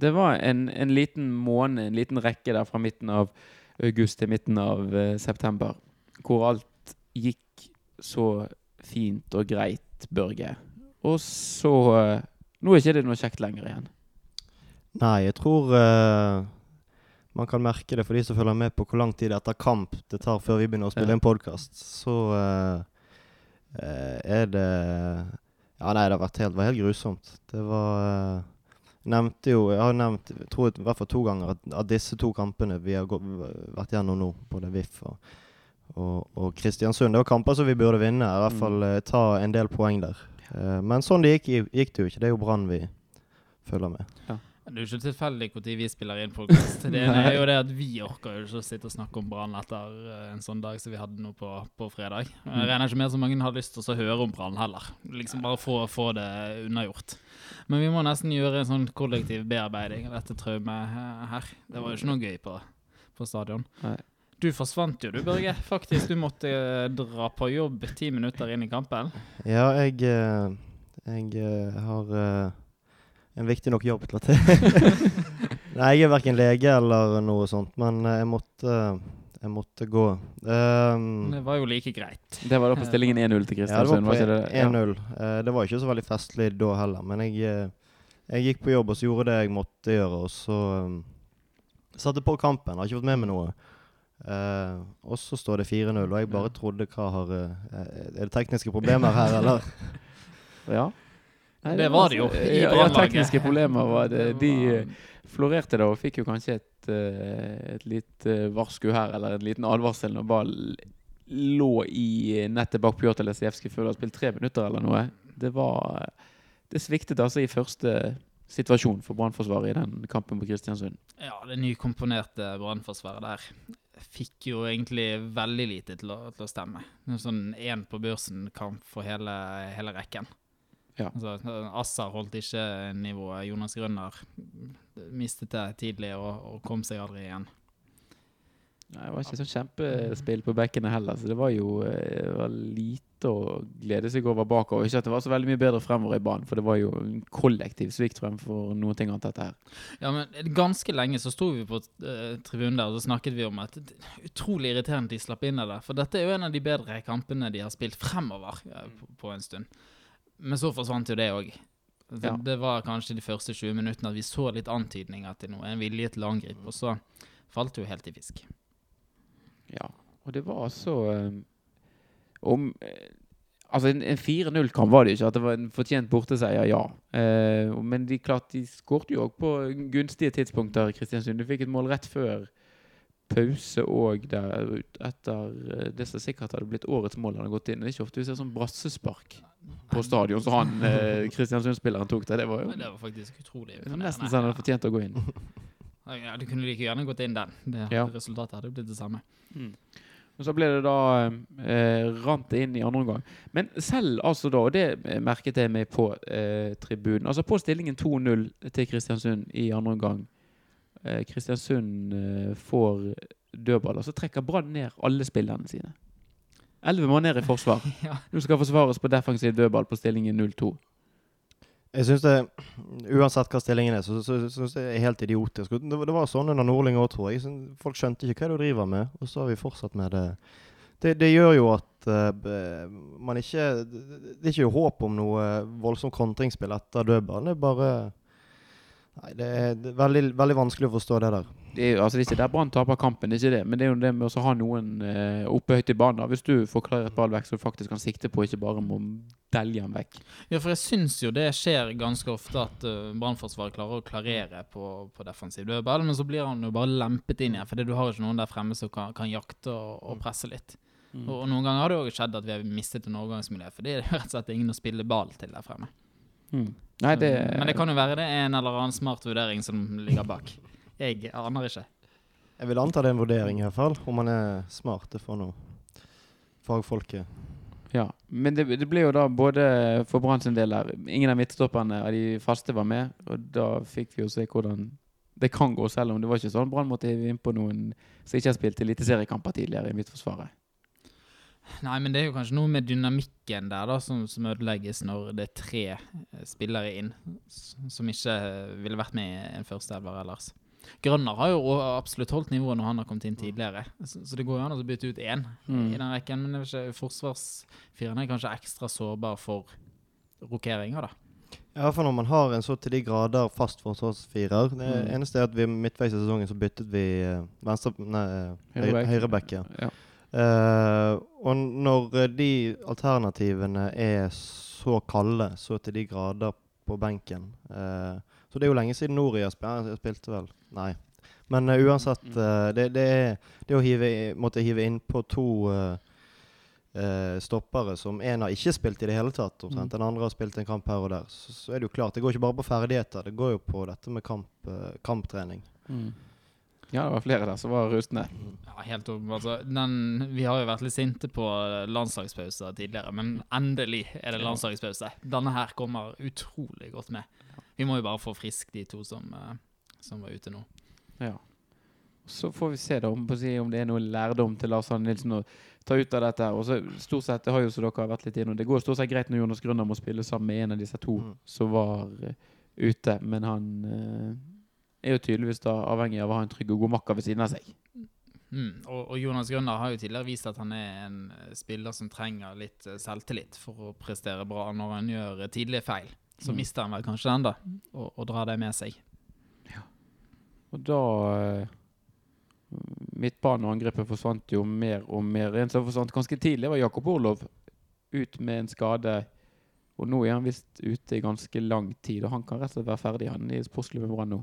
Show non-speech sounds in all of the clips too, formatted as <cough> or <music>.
Det var en, en liten måned, en liten rekke der fra midten av august til midten av uh, september, hvor alt gikk så fint og greit, Børge. Og så uh, Nå er ikke det noe kjekt lenger igjen. Nei, jeg tror uh, man kan merke det for de som følger med på hvor lang tid etter kamp det tar før vi begynner å spille Ja. en podkast. Så er det Ja, nei, det har vært helt, var helt grusomt. Det var Nevnte jo Jeg har nevnt jeg tror i hvert fall to ganger at at, disse to kampene vi har gått, vært gjennom nå, både VIF og, og, og Kristiansund, det var kamper som vi burde vinne. I hvert Mm. fall mm. ta en del poeng der. Eh, men sånn det gikk, gikk det jo ikke. Det er jo Brann vi følger med. Det er jo ikke tilfeldig når vi spiller inn podkast. Det ene er jo det at vi orker jo ikke å sitte og snakke om Brann etter eh, en sånn dag som vi hadde nå på, på fredag. Jeg regner ikke med så mange har lyst til å høre om Brann heller. Liksom bare få, få det unnagjort. Men vi må nesten gjøre en sånn kollektiv bearbeiding av dette traumet eh, her. Det var jo ikke noe gøy på, på stadion. Nei. Du forsvant jo, du Børge. Faktisk, du måtte eh, dra på jobb ti minutter inn i kampen. Ja, jeg, jeg har en viktig nok jobb til <laughs> at Nei, jeg er verken lege eller noe sånt, men eh, jeg måtte, jeg måtte gå. Um, Det var jo like greit. Det var da på stillingen 1-0 til ja, det var var ikke det? 1-0. Eh, det var ikke så veldig festlig da heller, men jeg, eh, jeg gikk på jobb og så gjorde det jeg måtte gjøre, og så um, satte på kampen. Har ikke fått med meg noe. Uh, og så står det 4-0, og jeg bare trodde hva har uh, Er det tekniske problemer her, eller? <laughs> Ja. Nei, Det var det jo, i Ja, ja, tekniske problemer var det. Det De eh, florerte da og fikk jo kanskje et, eh, et lite varsku her, eller en liten advarsel når ball lå i nettet bak Pjotr Lesijevskij før du har spilt tre minutter eller noe. Det var Det sviktet altså i første situasjon for Brannforsvaret i den kampen på Kristiansund. Ja, det nykomponerte brannforsvaret der fikk jo egentlig veldig lite til å, til å stemme. Det er Sånn én på børsen-kamp for hele, hele rekken. Ja. Altså, Assar holdt ikke nivået. Jonas Grønner mistet det tidlig og, og kom seg aldri igjen. Nei, Det var ikke sånn kjempespill på bekkene heller, så det var jo eh, det var lite å glede seg over bakover. Ikke at det var så veldig mye bedre fremover i banen, for det var jo en kollektiv svikt fremfor noe annet dette her. Ja, men Ganske lenge så sto vi på uh, tribunen der og så snakket vi om at det er utrolig irriterende at de slapp inn av det. For dette er jo en av de bedre kampene de har spilt fremover uh, på, på en stund. Men så forsvant jo det òg. Ja. Det var kanskje de første 20 minuttene at vi så litt antydninger til noe. En vilje til å angripe. Og så falt det jo helt i fisk. Ja, og det var så um, om eh, Altså, en, en 4-0-kamp var det ikke. At det var en fortjent borteseier, ja. Uh, men de klart, de skårte jo òg på gunstige tidspunkter, Kristiansund. Du fikk et mål rett før pause og der ut- etter eh, det som sikkert hadde blitt årets mål hadde gått inn. Det er ikke ofte vi ser sånn brassespark på stadion som han eh, Kristiansund-spilleren tok det. Det var jo det var faktisk utrolig det var nesten så han hadde fortjent å gå inn. Ja, Du kunne like gjerne gått inn den. Det, Ja. Resultatet hadde blitt det samme. Og så ble det da eh, rant det inn i andre omgang. Men selv altså da, og det merket jeg meg på eh, tribunen Altså på stillingen 2-0 til Kristiansund i andre omgang. Eh, Kristiansund eh, får dødballer. Så trekker Brann ned alle spillerne sine. Elleve måneder i forsvar. <laughs> Ja. Nå skal forsvares på defensiv dødball på stillingen 0-2. Jeg syns det Uansett hva stillingen er, så, så, så synes jeg det er helt idiotisk. Det, det var sånn under Nordling òg, tror jeg. Folk skjønte ikke hva du driver med, og så har vi fortsatt med det. Det, det gjør jo at uh, man ikke Det er ikke håp om noe voldsomt kontringsspill etter dødballen. Det er bare Nei, det det er veldig, veldig vanskelig å forstå det der. Det er, altså, det er ikke der Brann taper kampen, det er ikke det. Men det er jo det med å ha noen eh, oppe høyt i banen. Hvis du får klarert ball vekk, så du faktisk kan sikte på, ikke bare må delge den vekk. Ja, for jeg syns jo det skjer ganske ofte at uh, Brannforsvaret klarer å klarere på, på defensiv dødball, men så blir han jo bare lempet inn igjen, fordi du har ikke noen der fremme som kan, kan jakte og, og presse litt. Mm. Og, og noen ganger har det òg skjedd at vi har mistet en overgangsmiljø, for det er rett og slett ingen å spille ball til der fremme. Mm. Nei, det, Men det kan jo være det er en eller annen smart vurdering som ligger bak. Jeg aner ikke. Jeg vil anta det er en vurdering, i hvert fall. Om man er smart. Det får nå fagfolket Ja, men det, det ble jo da både for Brann sin del der Ingen av midtstopperne av de faste var med, og da fikk vi jo se hvordan det kan gå, selv om det var ikke sånn Brann måtte hive innpå noen som ikke har spilt eliteseriekamper tidligere i midtforsvaret. Nei, men det er jo kanskje noe med dynamikken der da, som, som ødelegges når det er tre eh, spillere inn som ikke ville vært med i en førsteelver ellers. Grønner har jo absolutt holdt nivået når han har kommet inn tidligere, så, så det går jo an å bytte ut én Mm. i den rekken. Men det er ikke, forsvarsfireren er kanskje ekstra sårbar for rokeringer, da. Ja, for når man har en så til de grader fast forsvarsfirer Det Mm. eneste er at vi midtveis i sesongen så byttet vi eh, venstre Nei, eh, høyre- Høyreback. Ja. Eh, og når de alternativene er så kalde, så til de grader på benken eh, Så det er jo lenge siden Noria spil han spilte, vel? Nei. Men uh, uansett, eh, det, det det å hive, måtte hive inn på to uh, eh, stoppere som en har ikke spilt i det hele tatt, omtrent. Mm. Den andre har spilt en kamp her og der. Så, så er det jo klart, det går ikke bare på ferdigheter, det går jo på dette med kamp, eh, kamptrening. Mm. Ja, det var flere der som var rustne. Ja, helt opp, altså, den, Vi har jo vært litt sinte på landslagspauser tidligere, men endelig er det landslagspause. Denne her kommer utrolig godt med. Vi må jo bare få frisk de to som, eh, som var ute nå. Ja. Så får vi se da om, på å si, om det er noe lærdom til Lars Arne Nilsen å ta ut av dette. Og så stort sett, Det har jo så dere har vært litt innom, det går stort sett greit når Jonas Grønner må spille sammen med en av disse to Mm. som var eh, ute. Men han eh, er jo tydeligvis da avhengig av å ha en trygg og god makker ved siden av seg. Mm. Og, og Jonas Grønner har jo tidligere vist at han er en spiller som trenger litt eh, selvtillit for å prestere bra når han gjør tidlige feil. Så Mm. mister han vel kanskje den, da, og, og drar det med seg. Og da eh, Midtbaneangrepet forsvant jo mer og mer. En som forsvant ganske tidlig, var Jakob Orlov. Ut med en skade. Og nå er han visst ute i ganske lang tid, og han kan rett og slett være ferdig han i sportsklubben Brann nå.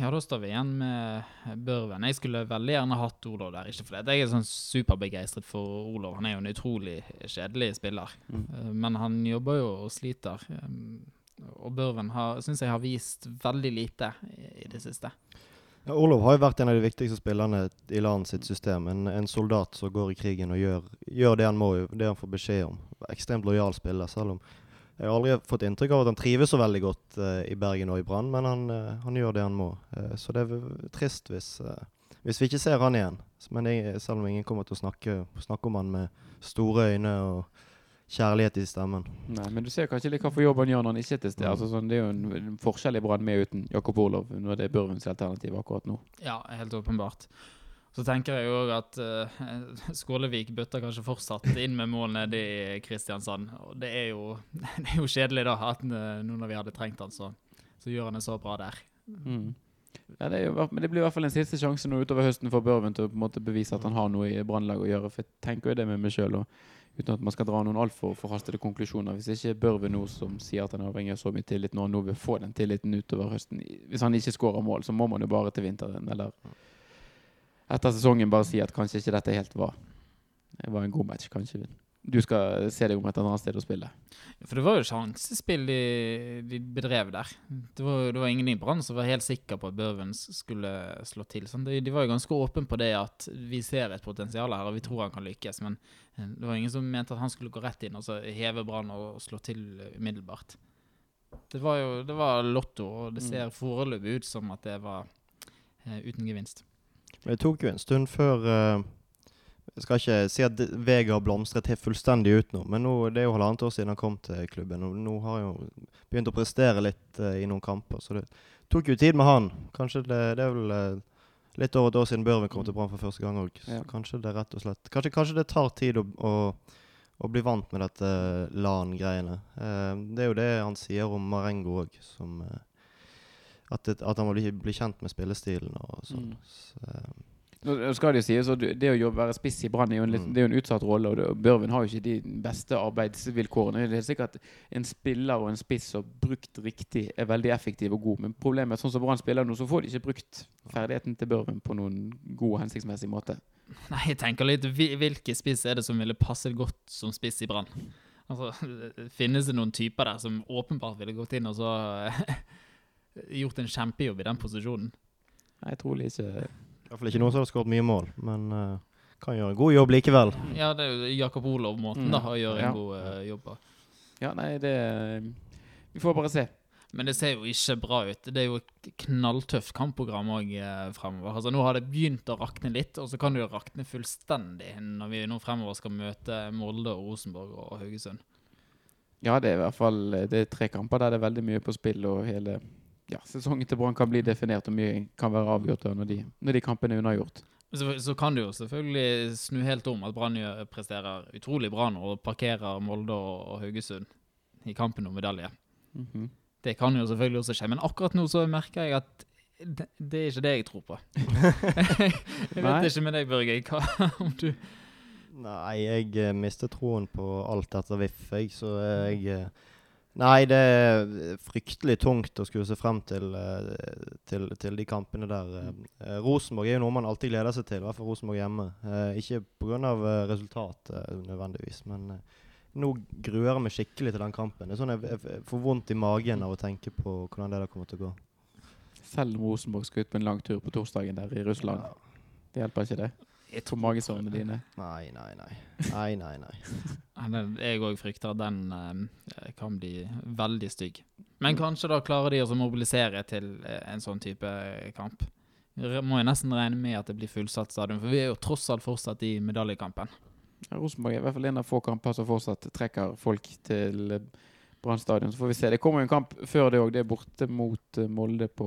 Ja, da står vi igjen med Børven. Jeg skulle veldig gjerne hatt Olov der. Ikke fordi jeg er sånn superbegeistret for Olov. Han er jo en utrolig kjedelig spiller. Mm. Eh, Men han jobber jo og sliter. Um, Og Børven syns jeg har vist veldig lite i, det siste. Ja, Orlov har jo vært en av de viktigste spillerne i landet sitt system. En, en soldat som går i krigen og gjør, gjør det han må, det han får beskjed om. Ekstremt lojal spiller, selv om jeg har aldri fått inntrykk av at han trives så veldig godt uh, i Bergen og i Brann, men han, uh, han gjør det han må. Uh, så det er trist hvis, hvis vi ikke ser han igjen. Men jeg, selv om ingen kommer til å snakke, snakke om han med store øyne og kjærlighet i stemmen. Nei, men du ser kanskje litt hva for jobb han gjør når han ikke er til stede. Mm. Altså, sånn, det er jo en, en forskjell i Brann med uten Jakob Orlov, når det er Børvens alternativ akkurat nå. Ja, helt åpenbart. Så tenker jeg òg at uh, <laughs> Skålevik bøtter kanskje fortsatt inn med mål nede i Kristiansand. Og det er jo, <laughs> det er jo kjedelig, da, at eh, nå når vi hadde trengt han, så, så gjør han det så bra der. Mm. Ja, det jo, men det blir i hvert fall en siste sjanse nå utover høsten for Børven til å på en måte bevise at han har noe i brannlaget å gjøre. For jeg tenker jo det med meg sjøl, uten at man skal dra noen altfor forhastede konklusjoner. Hvis ikke Børven nå, som sier at han er så mye tillit, han nå vil få den tilliten utover høsten Hvis han ikke skårer mål, så må man jo bare til vinteren, eller etter sesongen bare si at kanskje ikke dette helt var Det var en god match, kanskje. Du skal se deg om et annet sted å spille. For det var jo sjansespill de, de bedrev der. Det var, det var ingen i Brann som var helt sikker på at Børven skulle slå til. Sånn, de, de var jo ganske åpne på det at vi ser et potensial her, og vi tror han kan lykkes. Men eh, det var ingen som mente at han skulle gå rett inn og så heve Brann og slå til umiddelbart. Det var jo det var lotto, og det ser foreløpig ut som at det var eh, uten gevinst. Men det tok jo en stund før uh, Jeg skal ikke si at Vega blomstret helt fullstendig ut nå, men nå, det er jo halvannet år siden han kom til klubben. Og nå har han jo begynt å prestere litt uh, i noen kamper, så det tok jo tid med han. Kanskje det, det er vel uh, litt over et år siden Børven kom til Brann for første gang òg. Ja. Kanskje det rett og slett Kanskje, kanskje det tar tid å, å, å bli vant med dette LAN-greiene. Det er jo det han sier om Marengo òg, som at, det, at han må bli, bli kjent med spillestilen og sånn. Mm. Så, eh, Nå skal det jo sies, det å jobbe, være spiss i Brann er jo en, litt, Mm. det er jo en utsatt rolle. og det, Børven har jo ikke de beste arbeidsvilkårene. Det er sikkert at en spiller og en spiss som brukt riktig er veldig effektiv og god. Men problemet er sånn som Brann spiller nå, så får de ikke brukt ferdigheten til Børven på noen god og hensiktsmessig måte. Nei, jeg tenker litt Hvilke spiss er det som ville passet godt som spiss i Brann? Altså, <laughs> finnes det noen typer der som åpenbart ville gått inn og så <laughs> gjort en kjempejobb i den posisjonen? Nei, Jeg tror ikke Iallfall ikke noen som har skåret mye mål, men uh, kan gjøre en god jobb likevel. Ja, det er jo Jakob Olov-måten Mm. da, å gjøre en Ja. god uh, jobb på. Ja, nei, det Vi får bare se. Men det ser jo ikke bra ut. Det er jo et knalltøft kampprogram òg fremover. Altså, nå har det begynt å rakne litt, og så kan det jo rakne fullstendig når vi nå fremover skal møte Molde, og Rosenborg og Haugesund. Ja, det er i hvert fall det er tre kamper der det er veldig mye på spill, og hele ja, sesongen til Brann kan bli definert, og mye kan være avgjort når de, når de kampene er unnagjort. Så, så kan det jo selvfølgelig snu helt om at Brann presterer utrolig bra nå og parkerer Molde og, Haugesund i kampen om medalje. Mhm. Det kan jo selvfølgelig også skje, men akkurat nå så merker jeg at det, det er ikke det jeg tror på. <laughs> jeg vet ikke med deg, Børge. Hva om du Nei, jeg mister troen på alt etter VIF, jeg, så jeg eh, Nei, det er fryktelig tungt å skulle se frem til, eh, til, til de kampene der. Eh, Rosenborg er jo noe man alltid gleder seg til, i hvert fall Rosenborg hjemme. Eh, ikke pga. Resultatet nødvendigvis, men nå gruer jeg meg skikkelig til den kampen. Det er sånn jeg, jeg, får vondt i magen av å tenke på hvordan det der kommer til å gå. Selv om Rosenborg skal ut på en lang tur på torsdagen der i Russland. Det hjelper ikke det? Jeg For magesårene dine. Nei, nei, nei. Nei, nei, nei. <laughs> Jeg òg frykter at den eh, kan bli veldig stygg. Men kanskje da klarer de å mobilisere til eh, en sånn type kamp. Re- Må jeg nesten regne med at det blir fullsatt stadion, for vi er jo tross alt fortsatt i medaljekampen. Ja, Rosenborg er i hvert fall en av få kamper som fortsatt trekker folk til eh, Brann stadion. Så får vi se. Det kommer jo en kamp før det òg. Det er borte mot eh, Molde på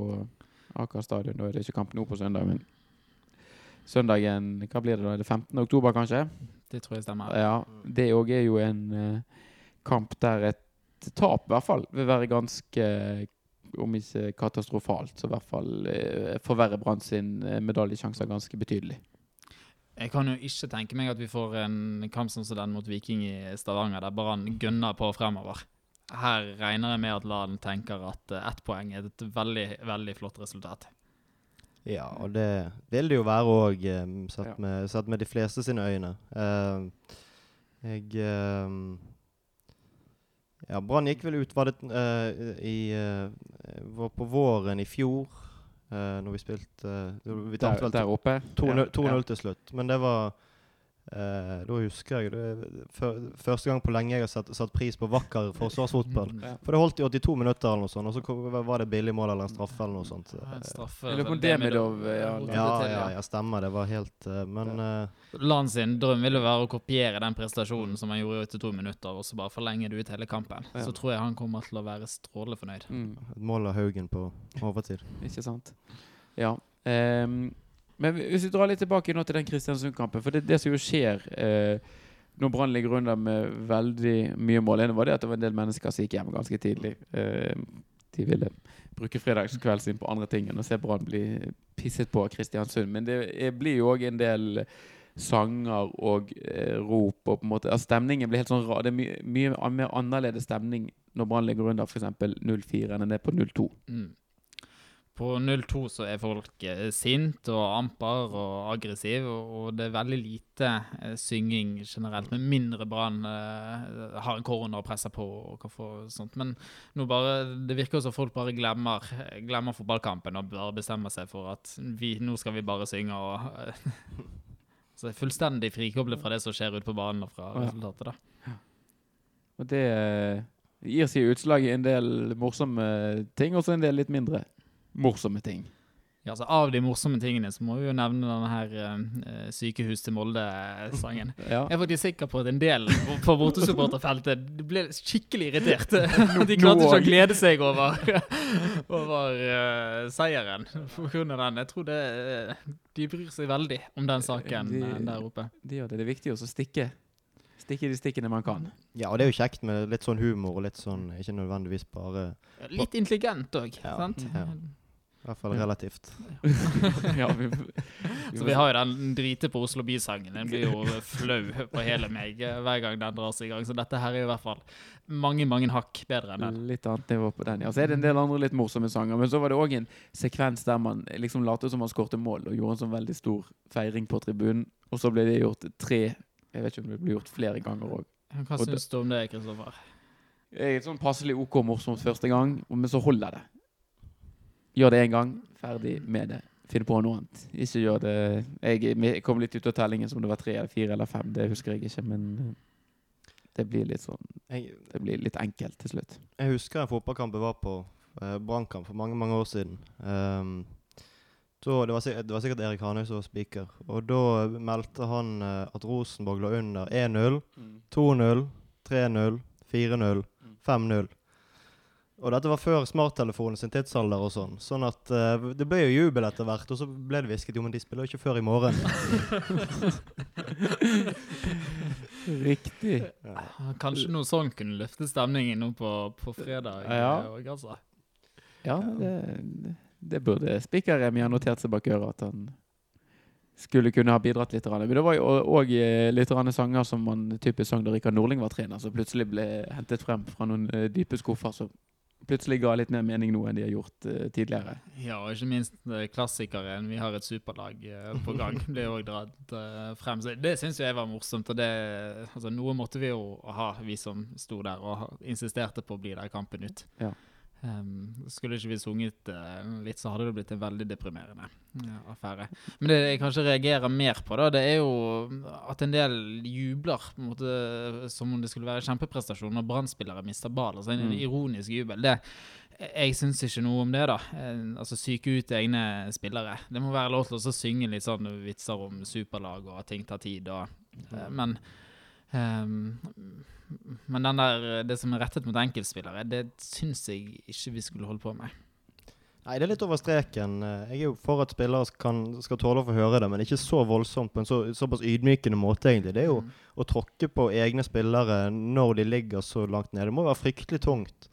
Aker stadion. Da er det ikke kamp nå på søndag, men søndagen Hva blir det da? Er det 15. oktober, kanskje? Det tror jeg stemmer. Ja. Det òg er jo en eh, kamp der et tap i hvert fall vil være ganske om ikke katastrofalt, så i hvert fall forverrer forverre Brann sin eh, medaljesjanser ganske betydelig. Jeg kan jo ikke tenke meg at vi får en kamp som den mot Viking i Stavanger, der Brann gønner på fremover. Her regner jeg med at Laden tenker at eh, ett poeng er et veldig, veldig flott resultat. Ja, og det vil det jo være òg, sett, Ja. med- sett med de fleste sine øyne. Uh, jeg eh, Ja, Brann gikk vel ut Var det uh, i eh, Var på våren i fjor, uh, når vi spilte eh, Vi tapte vel der oppe. 2-0 2-0 Ja. til slutt. Men det var eh, Da husker jeg det, før, Første gang på lenge jeg har satt, satt pris på vakker forsvarsfotball. For det holdt i 82 minutter, eller noe sånt, og så kom- var det billig mål eller en straffe eller noe sånt. Ja, en straffe, på Demidov, Demidov, ja, Ja, ja, ja, stemmer. Det var helt eh, Men uh, Land sin drøm ville være å kopiere den prestasjonen som han gjorde i 82 minutter, og så bare forlenge det ut hele kampen. Så tror jeg han kommer til å være strålende fornøyd. Mm. et mål av Haugen på overtid. Ikke sant? Ja. Ehm, men hvis vi drar litt tilbake nå til den Kristiansund-kampen, for det, det som jo skjer eh, når Brann ligger under med veldig mye mål, ene var det at det var en del mennesker som gikk hjem ganske tidlig. Eh, de ville bruke fredagskvelden sin på andre ting enn å se Brann bli pisset på av Kristiansund. Men det er, blir jo òg en del sanger og eh, rop og på en måte altså Stemningen blir helt sånn rar. Det er mye, mye mer annerledes stemning når Brann ligger under f.eks. 0-4 enn det er på 0-2. Mm. På 0-2 så er folk eh, sint og amper og aggressiv, og, det er veldig lite eh, synging generelt, med mindre Brann eh, har en korona og presser på og hva sånt. Men bare, det virker som folk bare glemmer, glemmer fotballkampen og bare bestemmer seg for at vi, nå skal vi bare synge og <laughs> Så det er fullstendig frikoblet fra det som skjer ute på banen og fra resultatet, da. Og det gir seg utslag i en del morsomme ting, og så en del litt mindre morsomme ting. Ja, altså Av de morsomme tingene så må vi jo nevne denne her uh, Sykehus til Molde-sangen. <laughs> Ja. Jeg er faktisk sikker på at en del på- bortesupporterfeltet ble skikkelig irritert. <laughs> <laughs> De klarte ikke å glede seg over, over uh, seieren pga. den. Jeg tror det, eh, de bryr seg veldig om den saken De- der oppe. Det gjør det. Det er viktig også å stikke. Stikke de stikkene man kan. Ja, og det er jo kjekt med litt sånn humor og litt sånn Ikke nødvendigvis bare Litt intelligent òg, Ja, sant? ja. I hvert fall relativt. <laughs> ja, vi, Så vi har jo den drite på Oslo by-sangen. Den blir jo flau på hele meg eh, hver gang den dras i gang. Så dette her er jo i hvert fall mange, mange hakk bedre enn den. Litt annet nivå på den. Ja, så er det en del andre litt morsomme sanger. Men så var det òg en sekvens der man liksom lot som man skårte mål, og gjorde en sånn veldig stor feiring på tribunen. Og så ble det gjort tre Jeg vet ikke om det ble gjort flere ganger òg. Hva syns du om det, Kristoffer? Sånn passelig OK morsomt første gang, men så holder det. Gjør det én gang, ferdig med det. Finn på noe annet. Ikke gjør det Jeg jeg kom litt ut av tellingen som det var tre eller fire eller fem, det husker jeg ikke, men eh, det blir litt sånn Det blir litt enkelt til slutt. jeg husker en fotballkamp jeg var på eh, Brannkamp for mange, mange år siden. Um, så det, var sikkert, det var sikkert Erik Hanøy som var speaker. Og da meldte han eh, at Rosenborg lå under 1-0, 2-0, 3-0, 4-0, 5-0. Og dette var før smarttelefonen sin tidsalder og sånn. Sånn at uh, det ble jo jubel etter hvert, og så ble det hvisket jo, men de spiller jo ikke før i morgen. <laughs> Riktig. Ja. Kanskje noe sånn kunne løfte stemningen nå på, på fredag. Ja. eh, og, altså. Ja, det, det burde spiker Remi ha notert seg bak øret, at han skulle kunne ha bidratt litt. Men det var jo òg litt grann sanger som man typisk sang da Rikard Nordling var trener, som plutselig ble hentet frem fra noen eh, dype skuffer. som plutselig ga litt mer mening nå enn de har gjort uh, tidligere. Ja, og ikke minst eh, klassikeren 'Vi har et superlag' uh, på <laughs> gang ble òg dratt uh, frem. Så det syns jeg var morsomt. og det, altså, Noe måtte vi jo ha, vi som sto der og insisterte på å bli der kampen ut. Ja. Em, skulle ikke vi sunget uh, litt, så hadde det blitt en veldig deprimerende ja, affære. Men det jeg kanskje reagerer mer på, da, det er jo at en del jubler på en måte, som om det skulle være kjempeprestasjon når Brann-spillere mister ball. Altså en Mm. ironisk jubel. Det, jeg syns ikke noe om det, da. Eh, Altså Syke ut egne spillere. Det må være lov til å synge litt sånn vitser om superlag og at ting tar tid. Og, uh, men ehm, men den der, det som er rettet mot enkeltspillere, det syns jeg ikke vi skulle holde på med. Nei, det er litt over streken. Eh, Jeg er jo for at spillere kan, skal tåle å få høre det, men ikke så voldsomt på en så, såpass ydmykende måte, egentlig. Det er jo Mm. å tråkke på egne spillere når de ligger så langt nede. Det må være fryktelig tungt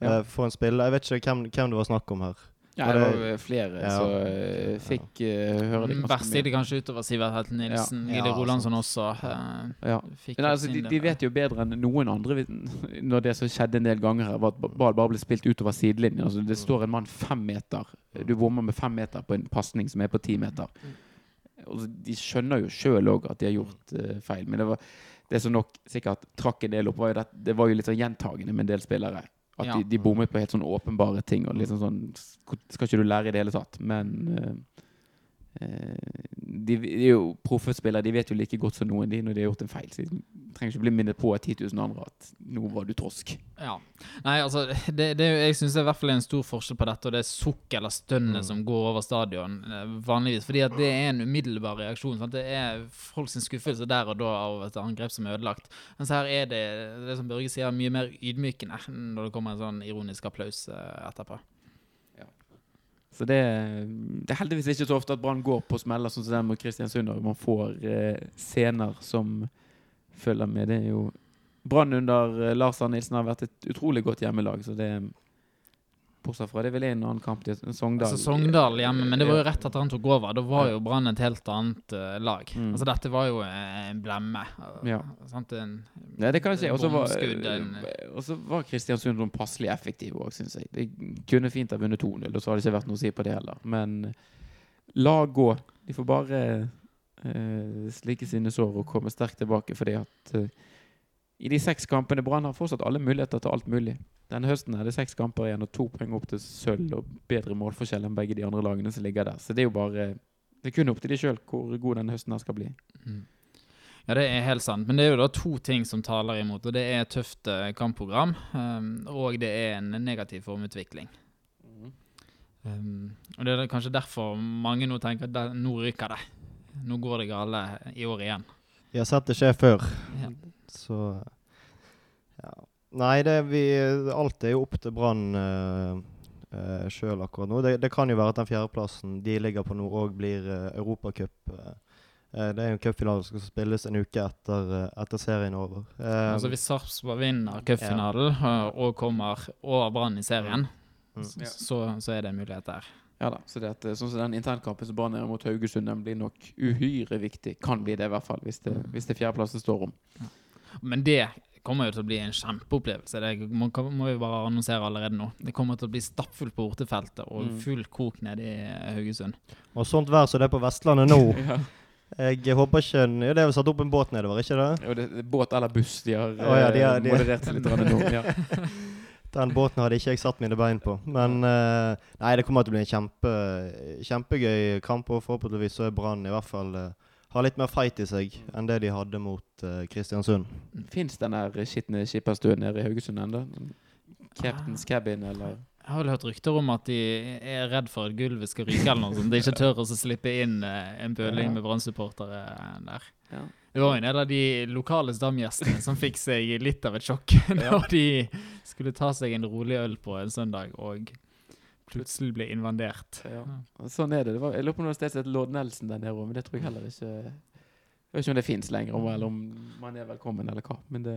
Ja. uh, for en spiller. Jeg vet ikke hvem, hvem det var snakk om her. Ja, det var flere Ja. som eh, fikk uh, høre det Mm, ganske Verst mye. gikk kanskje utover Sivert Helt Nilsen. Ja. Gilly Ja, Rolandsson også. Uh, Ja. fikk Men altså, de, de vet jo bedre enn noen andre når det som skjedde en del ganger her, var at ball bare ble spilt utover sidelinjen. Altså, det står en mann fem meter. Du bommer med fem meter på en pasning som er på ti meter. Altså, de skjønner jo sjøl òg at de har gjort feil. Men det, var, det som nok sikkert trakk en del opp, var jo det, det var jo litt sånn gjentagende med en del spillere. At Ja. de, de bommet på helt sånn åpenbare ting. Og liksom sånn Skal ikke du lære i det hele tatt? Men eh, de, de er jo proffe spillere. De vet jo like godt som noen de når de har gjort en feil. Så de trenger ikke bli minnet på av 10 000 andre at nå var du trosk. Ja. Nei, altså, det, det, jeg syns det er i hvert fall en stor forskjell på dette og det sukket eller stønnet Mm. som går over stadion eh, vanligvis. Fordi at det er en umiddelbar reaksjon. Sant? Det er folks skuffelse der og da av et angrep som er ødelagt. Mens her er det, det som Børge sier, mye mer ydmykende når det kommer en sånn ironisk applaus eh, etterpå. Så det, det er heldigvis ikke så ofte at Brann går på smeller sånn som den mot Kristiansund. og Man får eh, scener som følger med. Det er jo Brann under eh, Lars Arne Nilsen har vært et utrolig godt hjemmelag. så det Bortsett fra det er vel en annen kamp til Sogndal. Altså Sogndal hjemme, men det var jo rett etter han tok over. Da var jo Brann et helt annet uh, lag. Mm. Altså Dette var jo en blemme. eh, Ja. Sant? En, ja, det kan jeg si. Og så var, var Kristiansund sånn passelig effektiv òg, syns jeg. De kunne fint ha vunnet 2-0, og så hadde det ikke vært noe å si på det heller. Men la gå. De får bare uh, slike sine sår og komme sterkt tilbake, fordi at eh, i de seks kampene Brann har fortsatt alle muligheter til alt mulig. Denne høsten er det seks kamper igjen og to poeng opp til sølv og bedre målforskjell enn begge de andre lagene som ligger der. Så det er jo bare Det er kun opp til de sjøl hvor god denne høsten her skal bli. Mm. Ja, det er helt sant. Men det er jo da to ting som taler imot. Og det er et tøft eh, kampprogram, um, og det er en negativ formutvikling. Um, og det er kanskje derfor mange nå tenker at nå ryker det. Nå går det gale i år igjen. Vi har sett det skje før, Ja. Så ja. Nei, det vi Alt er jo opp til Brann uh, sjøl akkurat nå. Det, det kan jo være at den fjerdeplassen de ligger på nå, òg blir uh, Europacup. eh. Eh, det er jo en cupfinale som skal spilles en uke etter, eh, etter serien er over. Um, Altså Hvis Sarpsborg vinner cupfinalen ja. og kommer over Brann i serien, Mm. s- så, så er det en mulighet der. Ja da, så det at, eh, sånn som den internkampen som Brann er mot Haugesund, den blir nok uhyre viktig. Kan bli det, i hvert fall, hvis det, hvis det fjerdeplassen står om. Men det kommer jo til å bli en kjempeopplevelse. Det må, kan- må vi bare annonsere allerede nå. Det kommer til å bli stappfullt på Ortefeltet og Mm. full kok nede i Haugesund. Og sånt vær som det er på Vestlandet nå. <laughs> ja. Jeg håper ikke ja, Det er vel satt opp en båt nedover, ikke det? Jo, det, det er båt eller buss de har oh, ja, de har- eh, de- moderert litt nå. Ja. <laughs> Den båten hadde ikke jeg satt mine bein på. Men uh, nei, det kommer til å bli en kjempe, kjempegøy kamp. Og forhåpentligvis så er Brann i hvert fall eh, har litt mer fight i seg enn det de hadde mot uh, Kristiansund. Fins den der skitne skipperstuen nede i Haugesund ennå? Captain's Cabin, eller? Jeg har vel hørt rykter om at de er redd for at gulvet skal ryke eller noe sånt. De ikke tør å slippe inn eh, en bøling Ja. med Brann-supportere der. Ja. Det var jo en av de lokale stamgjestene som fikk seg litt av et sjokk <laughs> når de skulle ta seg en rolig øl på en søndag og plutselig ble invadert. Ja. Sånn er det. det var, jeg lurer på om det var et Lord Nelson der nede òg, men det tror jeg heller ikke Jeg vet ikke om det fins lenger, eller om man er velkommen, eller hva. Men det,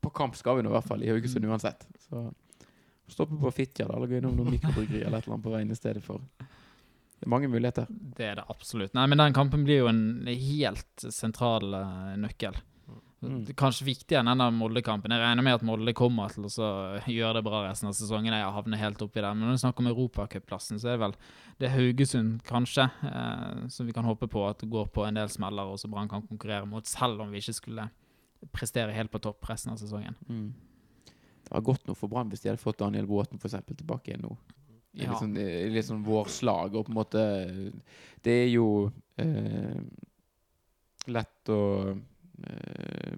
på kamp skal vi nå i hvert fall, i Haugesund uansett. Så stoppe på Fitjar, eller gå innom noen mikrobryggeri eller et eller annet på veien i stedet for. Det er mange muligheter. Det er det absolutt. Nei, men den kampen blir jo en helt sentral eh, nøkkel. Mm. Kanskje viktigere enn denne Molde-kampen. Jeg regner med at Molde kommer til å så <laughs> gjøre det bra resten av sesongen. Jeg havner helt oppi der. Men når vi snakker om europacupplassen, så er det vel det Haugesund, kanskje, eh, som vi kan håpe på at går på en del smeller, og så Brann kan konkurrere mot, selv om vi ikke skulle prestere helt på topp resten av sesongen. Mm. Det var godt noe for Brann hvis de hadde fått Daniel Bråten for eksempel, tilbake igjen nå. I Ja. litt sånn, litt sånn vårslag, og på en måte Det er jo eh, lett å eh,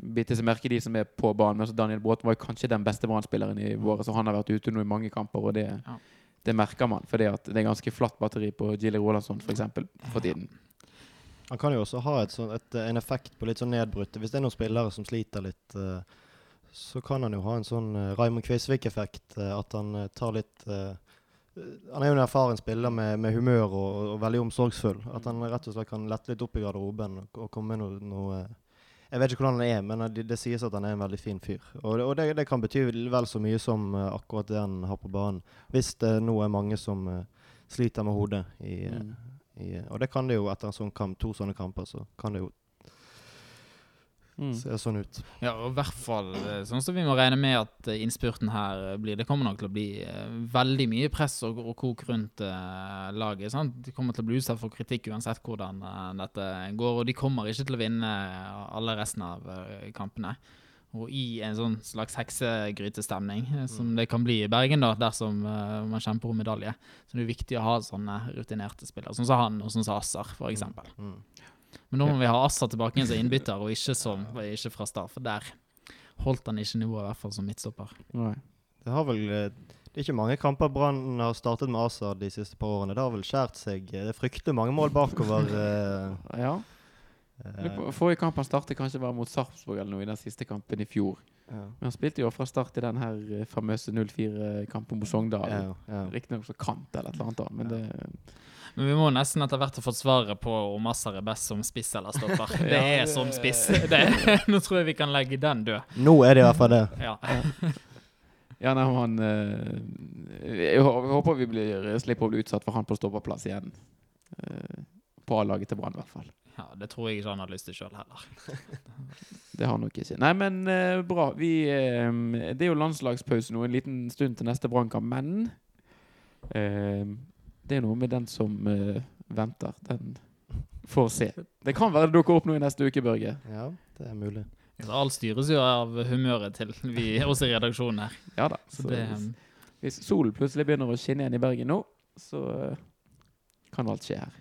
bite seg merke i de som er på banen. Men altså Daniel Bråten var jo kanskje den beste Brann-spilleren i våre, så han har vært ute nå i mange kamper, og det, Ja. det merker man. For det er ganske flatt batteri på Gilly Rolandsson for eksempel, for tiden. Han kan jo også ha et sånn, et, en effekt på litt sånn nedbrutte. Hvis det er noen spillere som sliter litt, eh, så kan han jo ha en sånn uh, Raymond Kvisvik-effekt. eh, at han eh, tar litt eh, Han er jo en erfaren spiller med, med humør og, og veldig omsorgsfull. At han rett og slett kan lette litt opp i garderoben og, og komme med noe, noe eh, Jeg vet ikke hvordan han er, men eh, det, det sies at han er en veldig fin fyr. Og, og det, det kan bety vel så mye som uh, akkurat det han har på banen. Hvis det nå er mange som uh, sliter med hodet i, eh, Mm. i, og det kan det jo etter en sånn kamp, to sånne kamper, så kan det jo Mm. se sånn ut. Ja, og i hvert fall eh, sånn som vi må regne med at eh, innspurten her eh, blir. Det kommer nok til å bli veldig mye press og, og kok rundt uh, laget. Sant? De kommer til å bli utsatt for kritikk uansett hvordan uh, dette går. Og de kommer ikke til å vinne alle resten av uh, kampene. Og i en sånn slags heksegrytestemning, som det kan bli i Bergen da, dersom man kjemper om medalje, så det er viktig å ha sånne rutinerte spillere, sånn som han og sånn som Assar, for eksempel. Mm. Men nå må vi ha Assa tilbake igjen som innbytter, og ikke, som, ikke fra start. For der holdt han ikke nivået, i hvert fall som midtstopper. Nei. Det har vel eh, Det er ikke mange kamper Brann har startet med Asa de siste par årene. Det har vel skjært seg eh, Det er fryktelig mange mål bakover. <laughs> eh, Ja. eh, Forrige kamp han startet kanskje var mot Sarpsborg eller noe i den siste kampen i fjor. ja. Men han spilte jo fra start i den her famøse 0-4-kampen mot Sogndal. Ja, ja. Riktignok som kant eller et eller annet, da, men det Men vi må nesten etter hvert ha fått svaret på om Assar er best som spiss eller stopper. <laughs> Det er som spiss. <laughs> Det, <laughs> nå tror jeg vi kan legge den død. Nå er det i hvert fall det. Ja. Ja, nei, han eh, Jeg håper vi blir, slipper å bli utsatt for han på stopperplass igjen. Eh, på A-laget til Brann, i hvert fall. ja, Det tror jeg ikke han hadde lyst til sjøl heller. Det har han nok ikke. Nei, men eh, bra. Vi, det er jo landslagspause nå en liten stund til neste Brannkamp, men eh, det er noe med den som uh, venter. Den får se. Det kan være det dukker opp noe i neste uke, Børge. Ja, det er mulig. Så alt styres jo av humøret til vi <laughs> også i redaksjonen her. Ja da. Så Så det, hvis, hvis solen plutselig begynner å skinne igjen i Bergen nå, så uh, kan alt skje her.